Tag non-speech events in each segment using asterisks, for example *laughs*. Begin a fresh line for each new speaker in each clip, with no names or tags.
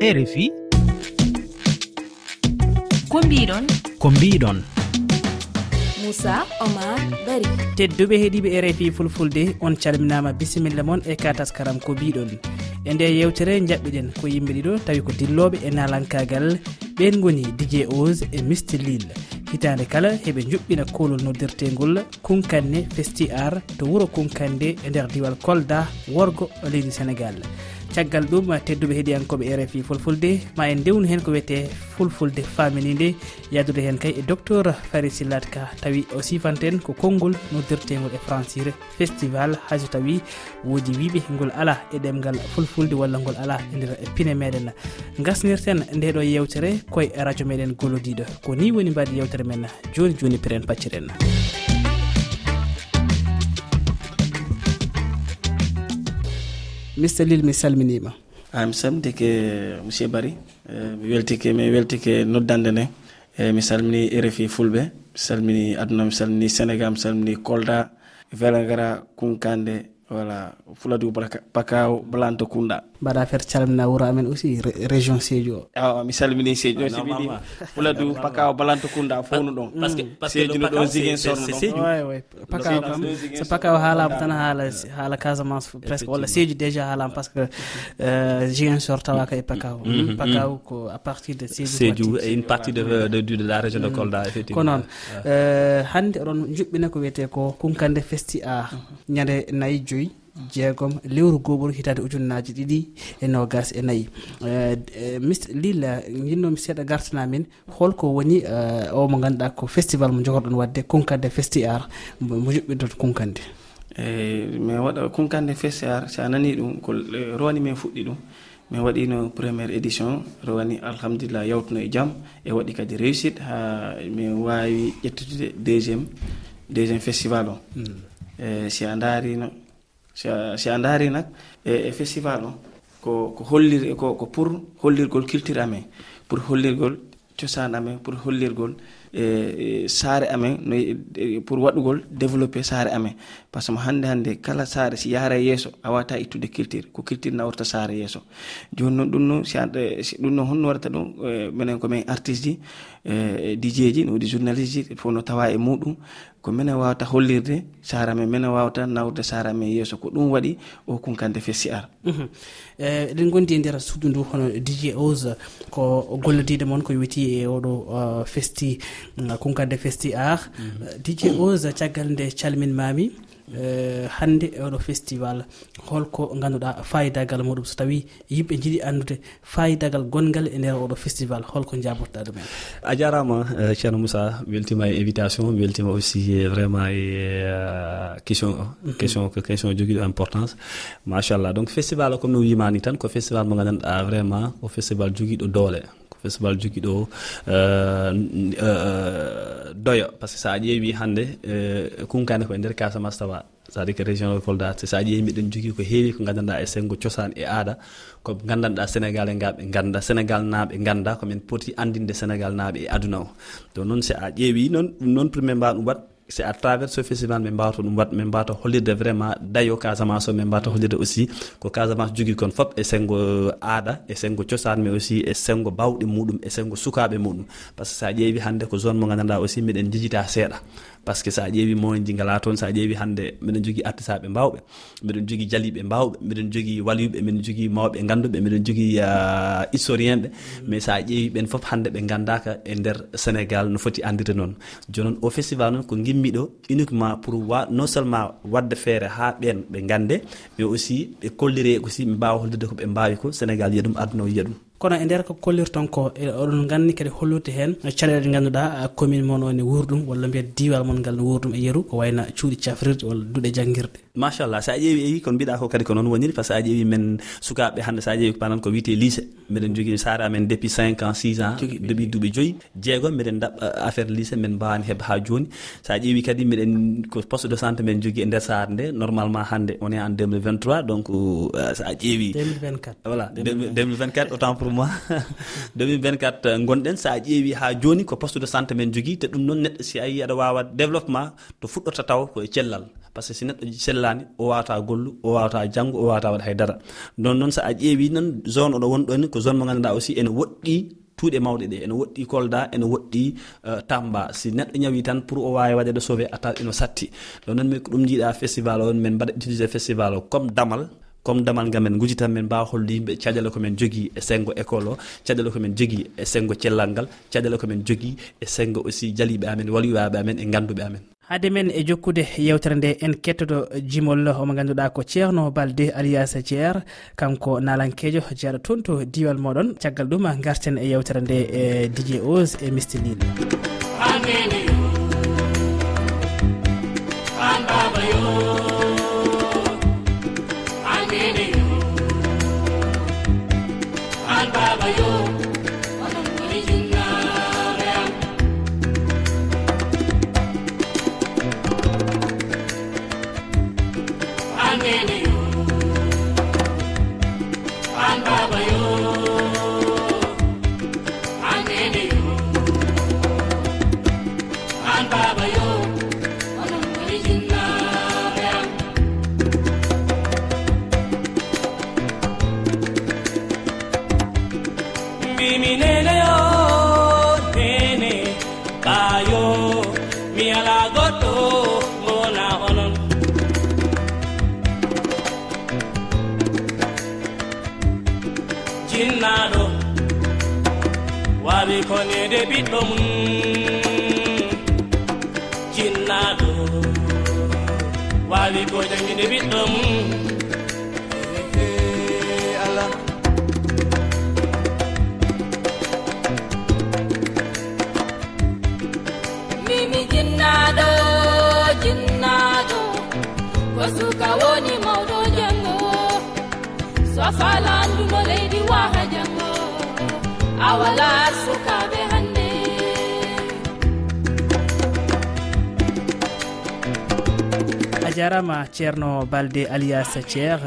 rfi
ko mbiɗon?
Ko mbiɗon.
Moussa omar bari.
Tedduɓe heeɗiɓe rfi fulfulde on calminama bisimilla moon e ka taskaram ko mbiɗon. E nde yewtere jaɓɓiɗen ko yimɓe ɗiɗo tawi ko dilloɓe e nalankagal. Ɓen goni dj ose e mr lille hitande kala heɓe juɓɓina kolol noddirtegol kunkanne festi ar to wuuro kunkande e nder diwal kolda worgo e leydi sénégal caggal ɗum tedduɓe heeɗiyankoɓe rfi fulfulde. Ma en dewnu hen ko wiyete fulfulde faminide yadude hen kay e docteur fari sillat ka. Tawi o sifanten ko konngol noddirtegol e francire festival. Hayso tawi woodi wiɓe ngol ala e ɗemgal fulfulde walla ngol ala e nder pine meɗen gasnirten ndeɗo yewtere koye radio meɗen golodiɗo. Ko ni woni mbaɗi yewtere men joni joni peren pacciren mister lil mi salminima.
A mi salmitike monsieur bari eh, mi weltike mi weltike noddande nde. E mi salmini rfi fulɓe mi salmini aduna mi salmini sénégal mi salmini kolda velagara kunkande voilà fuladiw pakaw blanto kunda
mbaɗa feere calmina wuuro amen aussi région sédio o.
Awa mi salmini sédio ah, si mbiɗi fuladiw pakaw blanto kunda fownu ɗon. Mm, Sédino ɗon ziguin sorno
ɗonpakaw kam so pakaw haalama tan haala haala casamance presque walla sédio déjà haalama par ce que euh, jiguin sor tawaka e pakaw pakaw ko à partir de
sédio une partie de de la région de mm-hmm. kolda effectivement.
Ko noon euh, hande oɗon juɓɓina ko wiyete ko kunkande festi a mm-hmm. ñande nayi joyi. jeegom lewru gobol hitade ujunnaji ɗiɗi e nogas e nayyi. Eh, eh, mis lilla jinnomi seeɗa gartana min holko woni eh, o mo ganduɗa ko festival mo jogorɗon wadde kunkande festi ar mo juɓɓinton kunkande.
Eyi min waɗa kunkande festi ar so nani ɗum ko e, rowani min fuɗɗi ɗum. Min waɗino premiére édition rowani alhamdulillah yawtuno e jaam e waɗi kadi réussite ha min wawi ƴettude deuxiéme deuxiéme festival o. Hmm. E si a daarino si a daari nak e, e festival o ko ko hollir ko pour hollirgol culture amen pour hollirgol cosan amen pour hollirgol E, e saare amen no e, e, pour waɗugol développé saare amen. Par ce que mo hannde hannde kala saare si yaara yeeso a wawata ittude culture ko culture nawrta saare yeeso. Joni noon ɗum noon si ɗum noon honno waɗata ɗum minen komin artiste ji dj ji no waɗi journaliste ji fof no tawa e muɗum ko minen wawata hollirde saare amen minen wawata nawrde saare amen yeeso. Ko ɗum waɗi o kunkande fessi ar mhm.
eɗen gondi e nder suudu ndu hono dj ose ko gollodiɗe moon ko yowiti e oɗo uh, festi konkadde festi ar mhm. dj ose caggal nde calminmami eh, hannde e oɗo festival. Holko ganduɗa fayidagal muɗum. So tawi yimɓe jiiɗi andude fayidagal gongal e nder oɗo festival holko jabotoɗa ɗumen.
A jarama eh, ceerno moussa weltima e invitation weltima aussi eh, vraiment e question o question ko question joguiɗo importance. Machallah. Donc festival o comme no wimani tan ko festival mo gandanɗa vraiment ko festival joguiɗo doole. festival joguiɗo eh, eh, doyo. Par ce que sa ƴeewi hannde eh, kunkane koye nder casamance tawa c' à dire que région de kolda sa ƴeewi miɗen jogui ko heewi ko gandanɗa e senggo cosaan e aada. Ko gandanɗa sénégal e nga ɓe ganda sénégal naaɓe ganda komin poti andinde sénégal naaɓe e aduna o. Donc noon si a ƴeewi noon ɗum noon premier mbawa ɗum c' est à travers ce festival min mbawata ɗum wat min mbawata hollirde vraiment dayo casamance o min mbawata hollirde aussi ko casamance jogui kon foof e senggo euh, aada e senggo cosaan mais aussi e senggo bawɗe muɗum e senggo sukaɓe muɗum. Par ce que sa ƴeewi hannde ko zone mo gandanɗa aussi miɗen jijita seeɗa. par ce que so a ƴeewi moyenji ngala toon so a ƴeewi hannde miɗen jogii artisaɓe mbawɓe miɗen jogii jaliɓe mbawɓe miɗen jogii waliyuɓe miɗen jogii mawɓe ngannduɓe miɗen jogii historien ɓe mais so a ƴeewi ɓen fof hannde ɓe nganndaka e nder sénégal no foti anndire noon. Joni noon o festival noon ko gimmi ɗo uniquement pour wa non seulement wadde feere haa ɓen ɓe ngannde mais aussi ɓe kollire aussi ɓe mbawa hollirde ko ɓe mbawi ko sénégal yiya ɗum aduna o yiya ɗum.
kono e nder ko kollirton ko e oɗon gandi kadi hollude hen caɗele ɗe ganduɗa commune moon o ne wuurɗum walla mbiyat diwal moon ngal ne wuurɗum e yeru ko wayno cuuɗi cafrirɗe walla duuɗe jangguirɗe
machallah sa ƴeewi ewi kono mbiɗa ko kadi ko noon woniri par ce que a ƴeewi men sukaɓe hande sa ƴeewi panan ko wiyete lycée mbiɗen jogui saare amen depuis 5 ans 6 ans depuis duuɓi joyyi jeegom mbiɗen daɓɓa affaire lycée min mbawani heeb ha joni sa ƴeewi kadi mbiɗen ko poste de santé men jogui e nder saare nde normalement hande on est en 2023 donc sa ƴeewi
2024
voilà 2024 autant pour pour moi 2024 gonɗen sa ƴeewi ha joni ko poste de santé men jogui te ɗum noon neɗɗo si a yi aɗa wawa développement to fuɗɗorta taw koye cellal. Par ce que si neɗɗo sellani o wawata gollu o wawata janggo o wawata waɗa haydara. Ɗon noon sa a ƴeewi noon zone oɗo wonɗoni ko zone mo ganduɗa aussi ene woɗɗi tuuɗe mawɗe ɗe ene woɗɗi kolda ene woɗɗi euh, tamba. Si neɗɗo ñawi tan pour o wawi waɗede sauvé attaque ino satti. Ɗon noon mi ko ɗum jiiɗa festival o men mbaɗa utilisé festival o comme damal. comme damal ngal men gujitan men mbawa hollude yimɓe caɗele komin jogui e senggo école o caɗele komin jogui e senggo cellal ngal caɗele komin jogui e senggo aussi jaliɓe amen walwiyaɓe amen e ganduɓe amen.
Haade men e jokkude yewtere nde en kettoɗo jimol omo ganduɗa ko ceerno balde alias thier kanko nalankejo jeeɗo toon to diwal moɗon caggal ɗum garten e yewtere nde e dj os e mistilino yo sinnaɗo wawi
konede ɓiɗɗo mum cinnaɗo wawi ko jangide ɓiɗɗo mum
mimi jinnaɗo jinnaɗo ko suka woni mawɗo jango so falanduno ley awala sukaɓe hande
a jarama ceerno balde alias thier.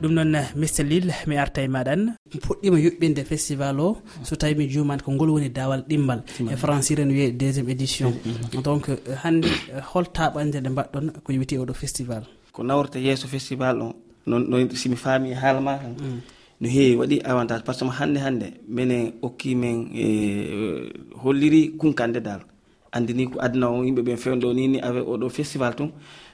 Ɗum noon mr lil mi arta e maɗan. Puɗɗima yuɓɓinde festival o so tawi mi jumani ko ngol woni dawal ɗimmal e francire ne wiye deuxiéme édition. Mm, mm, mm. Donc hande eh, hol taɓande nde mbaɗɗon ko wiyete oɗo festival.
Ko nawrta yeeso festival o noon simi faami e haala ma kam no heewi waɗi avantage par ce que hannde hannde minen okki men e holliri kunkande dal. Andini ko aduna o yimɓe ɓen fewɗo ni ni avec oɗo festival tun.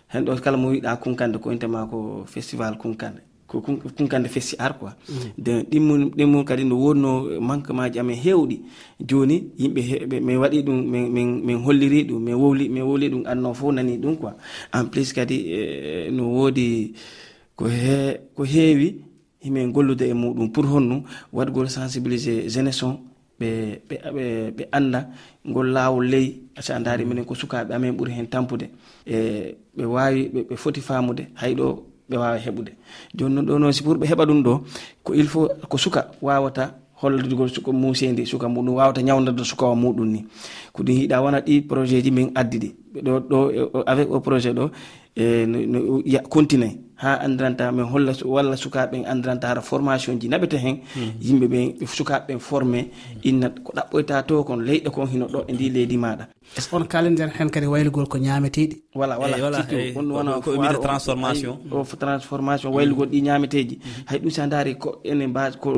Hen ɗo kala mo wiɗa kunkande ko intema ko festival kunkande ko kunkande festi ar quoi. Mm. De ɗimmum ɗimmum kadi no wonno manquement ji amen hewɗi joni yimɓe min waɗi ɗum min min holliri ɗum min wowli min wowli ɗum anno o fof nani ɗum quoi. En plus kadi e, no woodi ko he ko heewi himin gollude e muɗum. Pour honnu waɗgol sensibilisé jeunesse on ɓe ɓe ɓe annda ngol laawol ley acca andaari minen ko sukaaɓe amen ɓuri heen tampude. E ɓe waawi ɓe foti faamude hayɗo ɓe waawa heɓude. Jooni noon ɗo noon si pour ɓe heɓa ɗum ɗo ko il faut ko suka waawata holludugol suka muusendi suka muɗum wawata ñawdade sukawa muɗum ni. Ko ɗum hiiɗa wona ɗi projet ji min addi ɗi. Ɗo ɗo avec o projet ɗo E no continue. Ha andiranta min holla walla sukaɓe andiranta hara formation ji naɓete hen. Yimɓe ɓe sukaɓe ɓen formé inna ko ɗaɓɓoyta to kon leyɗe kon hino ɗo e ndi leydi maɗa.
Est ce on kaliden hen kadi waylugol ko ñameteɗi
voilà voilà.
Transformation.
o transformation waylugol ɗi ñameteji. Hay ɗum sa daari ko ene base ko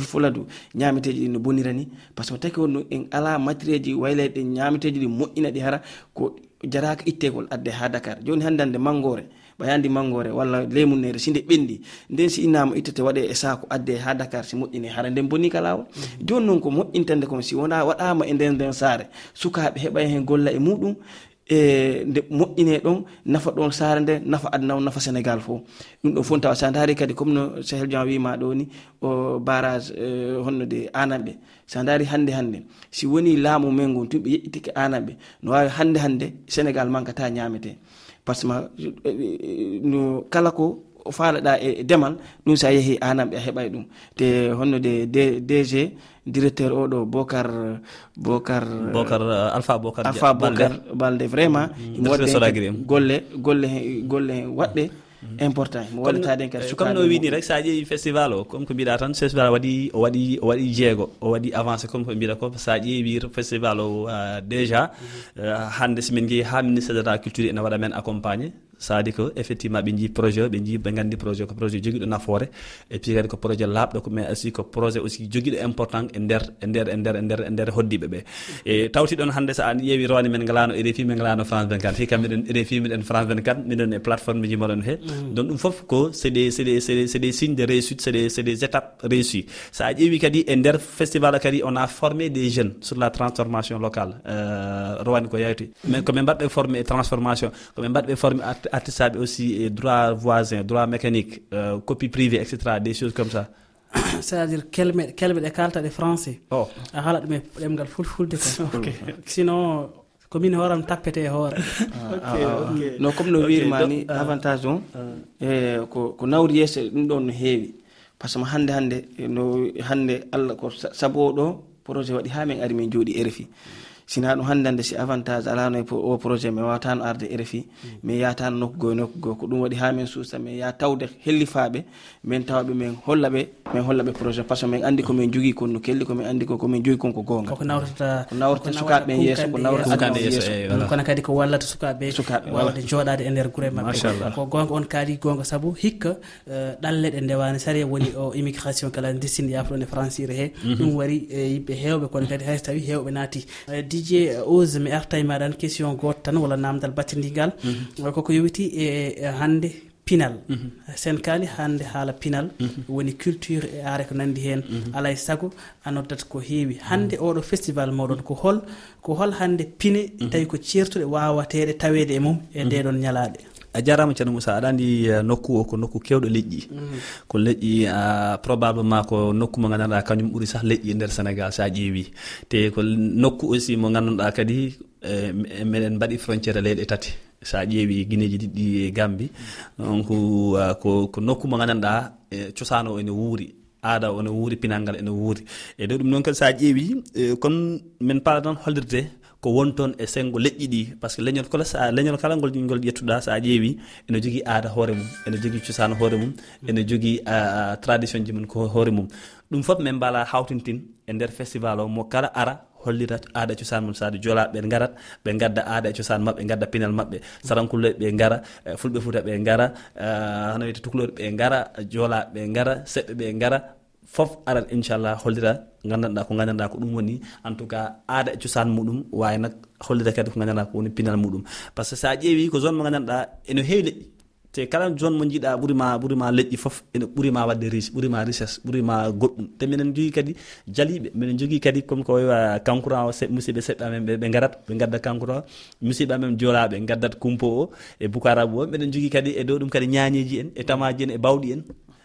fuladu ñameteji ɗi no bonirani par ce que tawi ko en ala matériel ji wayleɗe ñameteji ɗi moƴƴina ɗi hara ko jaraka ittegol adde ha dakar. Joni hande ande mangore ɓayandi mangore walla lemunere si nde ɓendi. Nden si innama ittete waɗe e sako adde ha dakar si moƴƴini hara. Nden bonni ka lawol joni noon ko moƴƴintande kon si wona waɗama e nden nden saare. Sukaɓe heeɓa hen golla e muɗum. e nde moƴƴine ɗon nafa ɗon saare nde nafa aduna o nafa sénégal fo. Ɗum ɗo fof tawa sa daari kadi comme no sahel jan wima ɗo ni o barage honno de ananɓe sa daari hande hande si woni laamu men ngon tumɓe yeƴƴitike ananɓe no wawi hande hande sénégal mankata ñamete par ce que e, e, no kala ko faalaɗa e demal ɗum sa yeehi anamɓe a heɓay ɗum. Te honno de dg directeur oɗo bocar bocar
bocar uh, alpha bocar
alpha bocar balde vraiment. Mm-hmm. Imo waɗɗe golle golle golle waɗɗe mm-hmm. important. Mo wallitaden kadi
comme no wini rek sa ƴeewi festival o comme ko mbiɗa tan festival waɗi o waɗi o waɗi jeego o waɗi avancé comme ko mbiɗa ko sa ƴeewi festival o uh, déjà. Mm-hmm. Uh, Hande somin jeehi ha ministére de la culture ene waɗa men accompagné saadi ko effectivement ɓe jii projet o ɓe jii ɓe gandi projet ko projet joguiɗo nafoore et puis kadi ko projet laaɓɗo ko mais aussi ko projet aussi joguiɗo important e nder e nder e nder e nder e nder hoddiɓe ɓe e tawti ɗon hannde so an ƴeewi rowani men ngalano e rfi men ngalano france 24 fi kam miɗen rfi miɗen france 24 miɗen e plateforme ji mbaɗon he mm. donc ɗum foof ko c'est des c'est des c'est des signes de réussite c'est des c'est des étapes réussies. Sa ƴeewi kadi e nder festival o kadi on a formé des jeunes sur la transformation locale. Euh, rowani ko yawti. Mais komin mbaɗɓe formé e transformation komin mbaɗɓe formé artisaɓe aussi e droit voisin droit mécanique euh, copie privé et cetera des choses comme ça. *coughs*
C'est à dire kelme kelme ɗe kalta ɗe français.
O
a haala ɗum e ɗemgal fulfulde ka. *laughs* Sinon komin hooram tappete e hoore. *laughs* Ah, ah, ah.
No comme no wirma ni avantage on e ko ko nawri yeeso ɗum ɗon no heewi. Par ce que hannde hannde no hannde allah ko saboɗo projet waɗi ha min ari min jooɗi e rfi sina ɗum hannde hannde si avantage alano e o projet mi wawatano arde e rfi min yatano nokku goe nokku goo ko ɗum waɗi ha min suusa min ya tawde hellifaɓe min tawaɓe min hollaɓe min hollaɓe projet. Par ce que min andi komin jogui kon no kelli komin andi ko komin jogui kon ko gonga ko nawrata sukaɓe men yesso ko nawrata
kono kadi ko wallata sukaɓe
sukaɓe
wawde jooɗade e nder guure mabɓe ko gonga on kaali gonga saabu hikka eh, ɗalle ɗe ndewani sari e woni o immigration kala destine yafuɗon e francire he. Mhm. Ɗum wari eh, yimɓe hewɓe kono kadi hayso tawi hewɓe naati. Eh, dj ose mi arta e maɗan question goto tan walla namdal battidigal mhm. koko yowiti e, e hande pinal. Mhm. Sen kaali hande haala pinal. Mhm. Woni culture e are ko nandi hen alay saago a noddata ko heewi. Hande oɗo festival moɗon ko hol ko hol hande pine. Tawi ko certuɗe wawateɗe tawede e mum e ndeɗon ñalaɗe
a jarama ceerno moussa aɗa andi eh, nokku o ko nokku kewɗo leƴƴi. Mm. Ko leƴƴi probablement ko nokku mo gandanɗa kañum ɓuuri sah leƴƴi e nder sénégal sa ƴeewi. Te ko nokku aussi mo gandanɗa kadi e, e, meɗen mbaɗi frontiére leyɗe tati sa ƴeewi guineji ɗiɗɗi e gambi donc ko ko nokku mo gandanɗa e, cosano o ene wuuri aada o ne wuuri pinalngal ene wuuri. E dow ɗum noon kadi sa ƴeewi comme min paala tan hollirde ko wonton e sengo leƴƴi ɗi par ce que leñol kala sa leñol kala ngol ngol ƴettuɗa sa ƴeewi ene jogui aada hoore mum ene jogui cosano hoore mum mm. ene jogui tradition ji mum ko hoore mum. Ɗum foof min mbala hawtintin e nder festival o mo kala ara hollira aada e cosaan mum sade joolaɓe ɓe garat ɓe gadda aada e cosaan mabɓe gadda pinal mabɓe sarankulloɓe ɓe gara e fulɓe fuuta ɓe gara hono wiyete tukuloɓe ɓe gara joolaɓe ɓe gara seɓɓe ɓe gara fof arat inchallah hollira gandanɗa ko gandanɗa ko ɗum woni. En tout cas aada e cosaan muɗum wawi nak hollira kadi ko gandanɗa ko woni pinal muɗum. Par ce que sa ƴeewi ko zone mo gandanɗa ene heewi leƴƴi. Te kala zone mo jiiɗa ɓuurima ɓuurima leƴƴi foof ene ɓuurima wadde riche ɓuurima richesse ɓuurima goɗɗum. Te minen jogui kadi jaaliɓe minen jogui kadi comme ko wawa kankura o musidɓe seɗɗa men ɓe garat ɓe gadda kankura o musidɓe men joolaɓe gaddat kumpo o e boukarabu o mbiɗen jogui kadi e dow ɗum kadi ñañeji en e tamaji en e bawɗi en.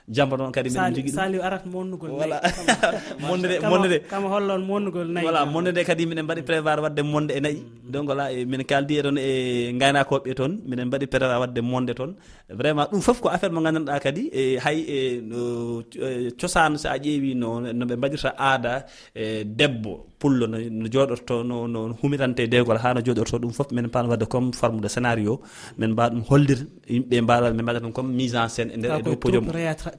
jamba noon kadi min jogui
saliw arat monnugol
voilà. *laughs* monde mondude
kama hollon monnugol nayyi.
Voilà monde nde kadi minen mbaɗi prévoir wadde monde e nayyi. donc voilà min kaldi eɗon e, e gaynakoɓe toon minen mbaɗi prépara wadde monde toon vraiment ɗum foof ko affaire mo gandanɗa kadi e hay e, e cosan sa ƴeewi no noɓe mbaɗirta aada e debbo pullo no joɗorto no no humirante deygol ha no joɗorto ɗum foof min pan wadde comme forme de scénario. Min mbawa ɗum hollir yimɓe mbawa min mbaɗa ɗum comme mise en scène e nder e ah, dow podium.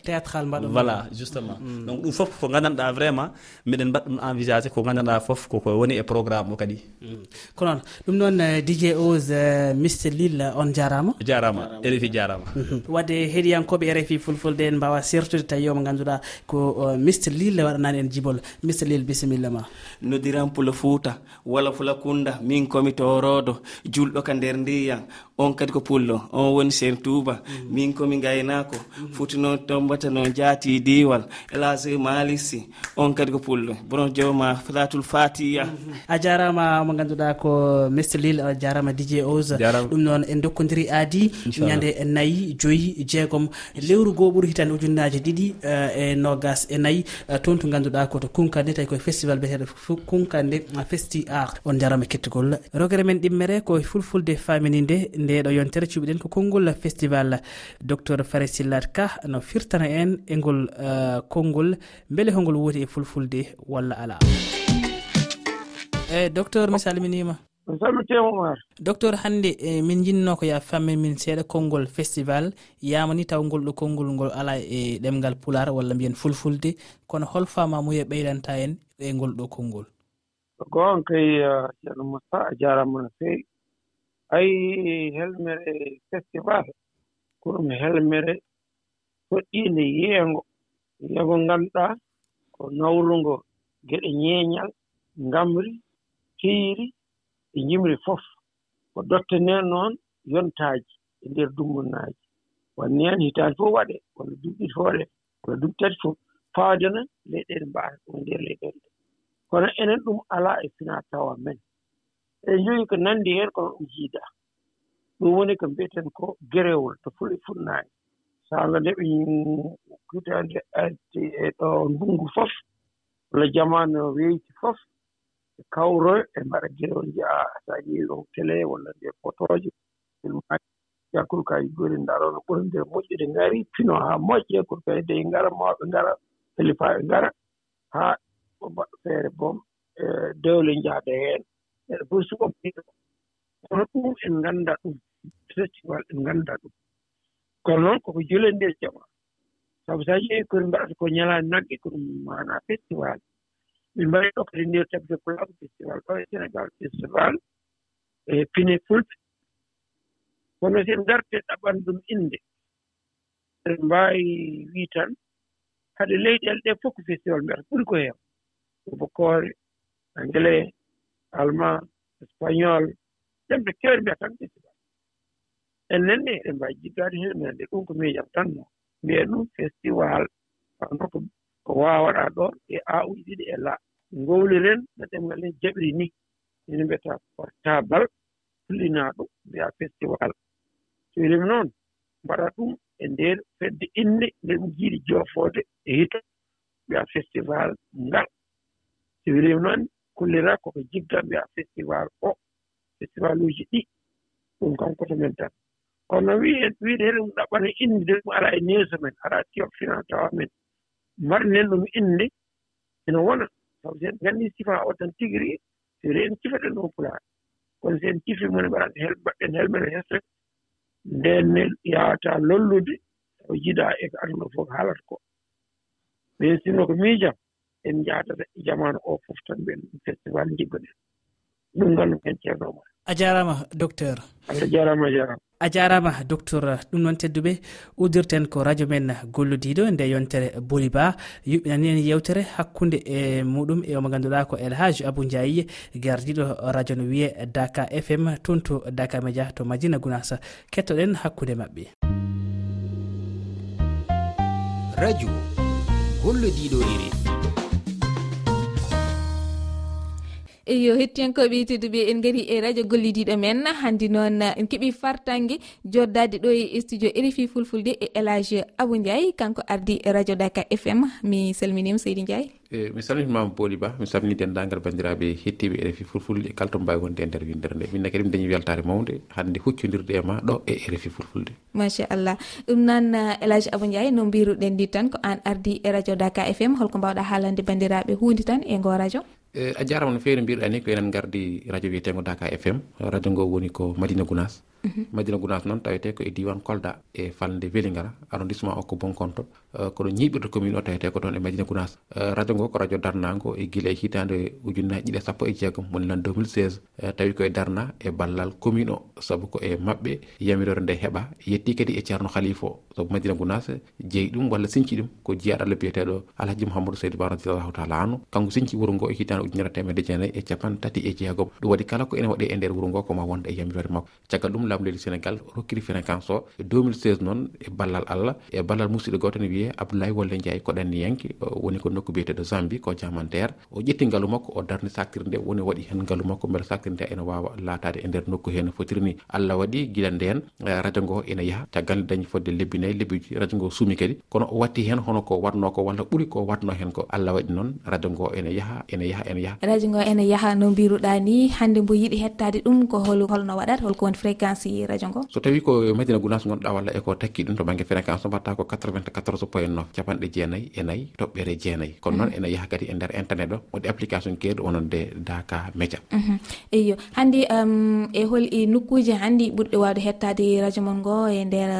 théâtral mbaɗa
voilà justement. Mm. Donc ɗum foof ko gandanɗa vraiment miɗen mbaɗa ɗum envisagé ko gandanɗa foof koko woni e programme o kadi. Mm.
Ko noon noon ɗum noon eh, dj ose eh, mr lille eh, on jarama.
Jarama rfi jarama. Mhm.
Wadde heeɗiyankoɓe rfi fulfulde en mbawa sertude tawi yo mo ganduɗa ko mr lille waɗanani en jibol. Mr lille bisimilla ma.
Nodiran pula fouta wala fula kunda min komi torodo julɗo ka nder ndiyam on kadi ko pullo on woni sen touba min komi gaynako foti noon tombata noon jaati diwal elage malisi on kadi ko pullo. Bono jowma flatul fatiya
a jarama mo ganduɗa ko mr lille a jarama dj ose ɗum noon en dokkodiri aadi. Ñande e nayyi joyyi jeegom. Lewru goo ɓuuri hitande ujunnaji ɗiɗi eh, e nogas e nayyi eh, toon to ganduɗa koto kunkande tawi koye festival biyeteɗo kunkande festi art on jarama kettugol rogere men ɗimmere ko fulfulde faminide nde ndeɗo yontere cuɓiɗen ko konngol festival docteur farasillat ka no firtana en e ngol uh, konngol beele hongol woti e fulfulde walla ala. Eyi docteur mi salminima.
Mi salmitima oumar
docteur hannde e min jinno ko ya fammin min seeɗa konngol festival yamani taw ngol ɗo konngol ngol ala e ɗemgal pular walla mbiyen fulfulde kono hol famamuya ɓeydanta en e ngol ɗo konngol?
Goon kay uh, ceerno moussa a jarama no feewi. ayi helmere festival baata koɗum helmere toɗɗiinde yeengo yego ngannduɗaa ko nawrungo geɗe ñeeñal ngamri hiiri e njimri fof. Ko dottanee noon yontaaji e ndeer dummunnaaji wanni heen hitaani fof waɗee walla duuɓi ɗiɗi fof waɗee walla duuɓi tati fof faadana leyɗeele mbaata ɗum e ndeer leyɗeele ɗe kono enen ɗum alaa e finaa tawa men. e joyi ko nanndi heen kono ɗum jiidaa ɗum woni ko mbiyeten ko gerewol to fuli funnaani saanga nde ɓe hitaande arti e ɗo ndunngu fof walla jamaanu weyti fof e kawroyo e mbaɗa gerewol njiya so a ƴeewi on télé walla nde photoji e filmaaji jakkol kaye gori ndarono ɓuri nde moƴƴude ngari pino haa moƴƴe kono kaye de ngara mawɓe ngara helifaaɓe ngara haa mbaɗɗo feere boom e dewle njahda heen. eɗe fof suɓoɓɓiɗo kono ɗum en ngannda ɗum festival en ngannda ɗum. Kono noon koko jolende nde jama sabu so a ƴeewi kori mbaɗata ko ñalaani nagge ko ɗum maana festival. Min mbawi ɗo kadi ndeer tabde plago festival. Ɗo e sénégal festival e pine fulɓe kono so en ngarte ɗaɓan ɗum innde eɗen mbaawi wii tan hade leyɗele ɗee fof ko festival mbiyata ɓuri ko heew. Ko bokoore anglais allemand espagnol ɗemɓe kewɗe mbiya tan festival en nenne eɗen mbaawi jiggaade heen minen de ɗum ko miijam tan no. Mbiyen ɗum festival hono ko ko waawaɗaa ɗo e aawuji ɗiɗi e laa. Ngowliren no ɗemngal en jaɓiri ni. Ene mbiyeta portable fullinaa ɗum mbiya festival. So ilim noon mbaɗa ɗum e ndeer fedde innde nde ɗum jiiɗi joofoode e hito mbiya festival ngal. So wilim noon kullira koko jiggan mbiya festival o festival uji ɗi. Ɗum kam koto men tan. Kono wiien wiide hele ɗum ɗaɓɓata innde de ɗum ara e neeso men ara tiyoɓ finan tawa men. Marnen ɗum innde ene wona. Sabu so en nganndi sifa o tan tigi rii so reen cifaɗen ɗon pulaar. Kono so en cifi mone mbaɗan hel mbaɗɗen helmen e hesre ndenne yawata lollude o jiɗa ko aduna fof haalata ko. Mais sinno ko miijam. en njahata e jamanu o fof tan mbiyen ɗum festival jiggoɗen ɗum ngannduɗen ceerno omar
a jarama docteur.
Allah jarama a jarama
a jarama docteur ɗum noon tedduɓe. Udirten ko radio men golludiɗo nde yontere boliba. Yuɓɓinani en yewtere hakkude e muɗum e omo ganduɗa ko elhaj abou ndiaye. Gardiɗo radio no wiye daka fm toon to daka média to madina gounasa kettoɗen hakkude mabɓe
radio gollodiɗo rfi
eyo hettiyankoɓe tedduɓe en gari e radio gollidiɗo men. Hande noon en keeɓi fartangue joddade ɗo e studio rfi fulfulde e élage abou ndiaye. Kanko ardi radio daka fm mi salminima seydi ndiaye.
E mi salminimama booli ba. Mi salmini dendagal bandiraɓe hettiɓe rfi fulfulde e kala to mbawi wonde e nder windere nde minne kadi mi dañi weltare mawde hande huccodirde e ma ɗo e rfi fulfulde.
Machallah. Ɗum noon élage abou ndiaye no mbiruɗen ndi tan ko an ardi e radio daka fm holko mbawɗa haalande bandiraɓe hunde tan e ngo radio.
Eh, a jarama no fewi no mbiruɗa ni ko enen gardi radio wiyetego daka fm radio ngo woni ko madina gounas Mm-hmm. madina gounas noon tawete ko e diwan kolda e falde welingara arrondissement o ko bonkonto. Euh, Koɗo ñiɓirta commune o tawete ko toon e madina gounas euh, radio ngo ko radio darnago e guila e hitande ujunnaji ɗiɗi e sappo e jeegom woni lan 2016 euh, tawi koye darna e ballal commune o saabu ko e mabɓe yamirore nde heeɓa yetti kadi e ceerno khalifa o. Saabu madina gounas jeeyi ɗum walla sinci ɗum ko jiyaɗo allah biyeteɗo alhaji mouhamadou saydou ba radiallahu taala anu kanko sinci wuuro ngo e hitande ujunere temedde jeenayyi e capan tati e jeegom. Ɗum waɗi kala ko ene waɗe e nder wuuro ngo koma wonde e yamirore makko. Caggal ɗum laamdu leydi sénégal rokkiri fréquence o e 2016 noon e ballal allah e ballal musidɗo goto ne wiye abdoulaye wolle ndiaye ko ɗanni yanke woni ko nokku biyeteɗo zambie ko jamantere o ƴetti ngaalu makko o darni sactire nde woni waɗi hen ngaalu makko beele sactire nde ene wawa laatade e nder nokku he no fotiri ni. Allah waɗi guila nden e radio ngo ene yaaha caggal nde dañi fodde lebbi nayyi lebbi radio ngo suumi kadi. Kono o watti hen hono ko watno ko walla ɓuuri ko watno hen ko allah waɗi noon radio ngo ene yaaha ene yaaha ene yaaha
radio ngo ene yaaha no mbiruɗa ni hande mbo yiiɗi hettade ɗum ko hol holno waɗata holko woni fréquence fréquence radio ngo?
So tawi ko madina gounas gonɗa walla eko takki ɗum to banggue fréquence o mbatta ko 94 point 9 capanɗe jeenayyi e nayyi toɓɓere jeenayyi. Kono noon mm. ene yaaha kadi e nder internet o woɗi application keeɗo wononde daka média
mm-hmm. eyo hannde ehm, e hol e nokkuji hanndi ɓurɗe wawde hettade radio mon ngo e nder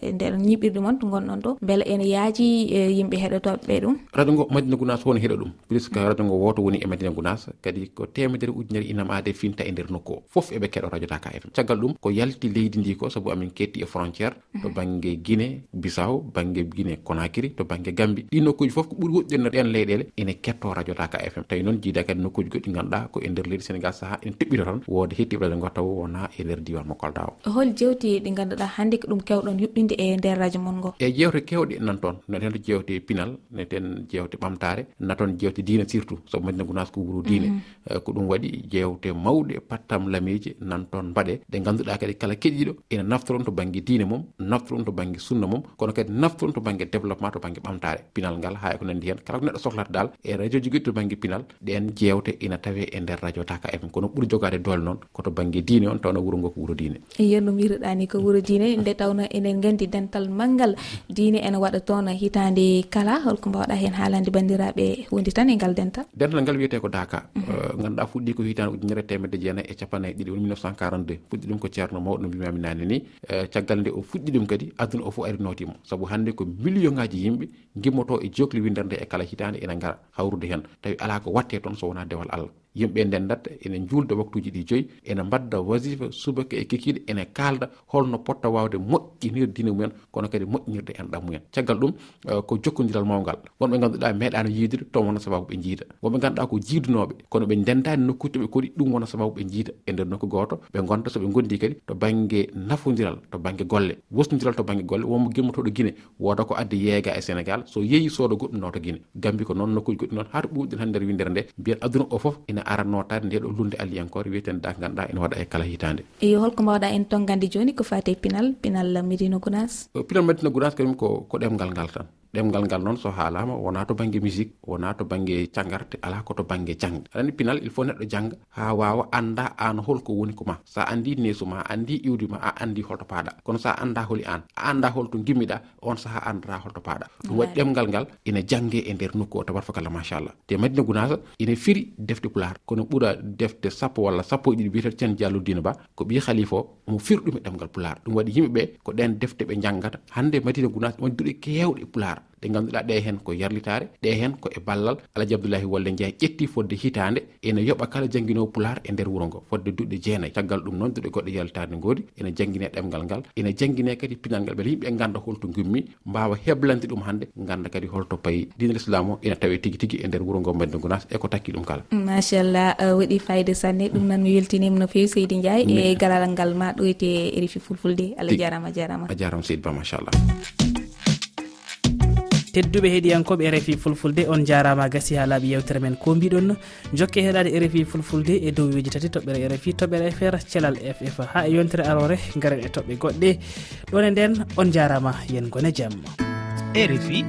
e nder ñiɓirɗe mon to gonɗon ɗo beele ene yaaji e yimɓe heɗotoɓeɓe ɗum?
Radio ngo madina gounas woni heɗa ɗum puisque radio ngo woto woni e madina gounas kadi ko temedere ujunere inam aade finta e nder nokku o. Foof eɓe keɗo radio daka fm caggal ɗum ko yalti leydi ndi ko sabu amin ketti e frontiére to mhm. banggue guiné bisaw banggue guiné konakiri to banggue gambi ɗi nokkuji foof ko ɓuuri woɗɗirno ɗen leyɗele ene ketto radio daka fm tawi noon jiida kadi nokkuji goɗɗi ganduɗa ko e nder leydi sénégal saaha ene teɓɓito tan wode hettiɓeɗe gottaw wona e nder diwan mo kolda o
hol jewti ɗi ganduɗa hannde ko ɗum kewɗon yuɓɓinde e nder radio mon ngo
e jewte kewɗe nan toon neten jewte pinal neten jewte ɓamtare naton jewte diine surtout saabu madina gounas ko wuuro diine. Mhm. Eh, ko ɗum waɗi jewte mawɗe pattam lamiji nan toon mbaɗe. Ɗe ganduɗa kadi kadi kala keɗiɗo ene naftoron to banggue diine mum naftoron to banggue sunna mum kono kadi naftoron to banggue développement to banggue ɓamtare. Pinal ngal ha eko nandi hen kala ko neɗɗo sohlata dal e radio ji goɗɗi to banggue pinal ɗen jewte ina tawe e nder radio taka fm kono ɓuuri jogade doole noon koto banggue diine on tawno wuuro ngo ko wuuro diine.
Yen no mbiruɗani ko wuuro diine nde tawno enen gandi dental manggal diine ene waɗa toon hitande kala holko mbawɗa hen haalande bandiraɓe wondi tan e ngal dental?
Dental ngal wiyete ko daka. Ganduɗa fuɗɗi ko hitande ujunere temedde jeenayyi e capannayyi ɗiɗi woni 1942 fuɗɗi ɗum ko ceerno mawɗo no mbimami nane ni e, caggal nde o fuɗɗi ɗum kadi aduna o fof ari notimo saabu hannde ko million ngaji yimɓe gimmoto e jokli windere nde e kala hitande ene gara hawrude hen. Tawi ala ko watte toon so wona dewal allah. Yimɓe ndendatta ene julda waktuji ɗi joyyi ene mbadda wasifa subaka e kikiɗe ene kalda holno potta wawde moƴƴinirde dine mumen kono kadi moƴƴinirde enɗam mumen. Caggal ɗum e, ko jokkodiral mawgal wonɓe ganduɗa meeɗano yiidude toon wona sababu ɓe jiida wonɓe ganduɗa ko jiidunoɓe kono ɓe ndendani nokkuji ɓe koɗi ɗum wona sababu ɓe jiida e nder nokku goto ɓe gonta soɓe gondi kadi to banggue nafodiral to banggue golle. Wosnodiral to banggue golle wonmo gimmotoɗo guine woda ko addi yeega e sénégal so yeeyi sooda goɗɗum nawta guine gambi ko noon nokkuji goɗɗi noon hato ɓuuɗɗen han nder windere nde mbiyen aduna o foof ina ara notade nde ɗo lunde alliyankore wiyeten da ganduɗa ene waɗa e kala hitande
eyo holko mbawɗa en ton gandi joni ko fate pinal pinal medina gounas
pinal medina gounas kañum ko ko ɗemgal ngal tan. ɗemgal ngal noon so haalama wona to banggue musique wona to banggue cangarte ala ko to banggue jangde. Aɗa pinal il faut neɗɗo jangga ha wawa anda an holko woni ko ma. Sa andi neesu ma a andi iwdi ma a andi holto paaɗa kono sa anda holi an a anda holto gimmiɗa on saaha andata holto paaɗa ɗum waɗi ɗemgal ngal ina jangge e nder nokku o tabat fakalla machallah te madina gounasa ina firi defte pular kono ɓuura defte sappo walla sappo e ɗiɗi biyeten cen dialludina ba ko ɓi khalifa o mo firɗum e ɗemgal pular ɗum waɗi yimɓeɓe ko ɗen defte ɓe janggata hande madina gunasa won duɗe kewɗe pular e ɗe ganduɗa ɗe hen ko yarlitare ɗe hen ko e ballal. Alaji abdoullahi wolle jeeya ƴetti fodde hitande ene yoɓa kala jangguinowo pular e nder wuuro ngo fodde duɗɗe jeenayyi caggal ɗum noon duɗe goɗɗe yarlitade goodi ene jangguine ɗemgal ngal. Ene jangguine kadi pinal ngal ɓeɗa yimɓe ganda holto gummi mbawa heblande ɗum hande ganda kadi holto payi dinal l'islam o ene tawe tigui tigui e nder wuuro ngo madina gounas e ko takki ɗum kala.
Machallah uh, waɗi fayida sanne. Ɗum noon mi weltinima no fewi seydi ndiaye e galal ngal ma ɗoyte e refi fulfulde. Allah jarama a jarama
a jarama seydi ba machallah
tedduɓe heeɗiyankoɓe rfi fulfulde on jarama gasi ha laaɓi yewtere men. Ko mbiɗon jokke heɗade rfi fulfulde e dow weji tati toɓɓere rfi toɓɓere fr thelal ff ha e yontere arore garen e toɓɓe goɗɗe. Ɗon e nden on jarama yen gone jaam
rfi